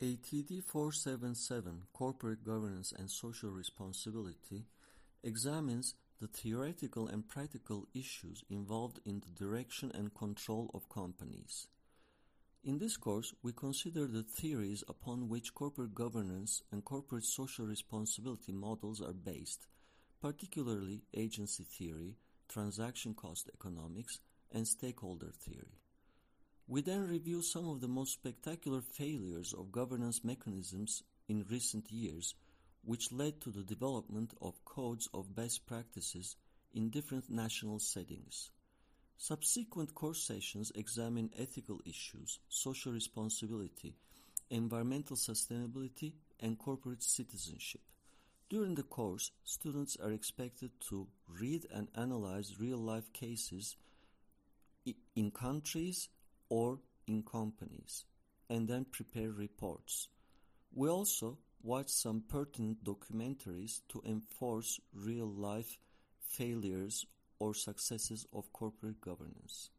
ATD 477 Corporate Governance and Social Responsibility examines the theoretical and practical issues involved in the direction and control of companies. In this course, we consider the theories upon which corporate governance and corporate social responsibility models are based, particularly agency theory, transaction cost economics, and stakeholder theory. We then review some of the most spectacular failures of governance mechanisms in recent years, which led to the development of codes of best practices in different national settings. Subsequent course sessions examine ethical issues, social responsibility, environmental sustainability, and corporate citizenship. During the course, students are expected to read and analyze real life cases in countries or in companies and then prepare reports. We also watch some pertinent documentaries to enforce real life failures or successes of corporate governance.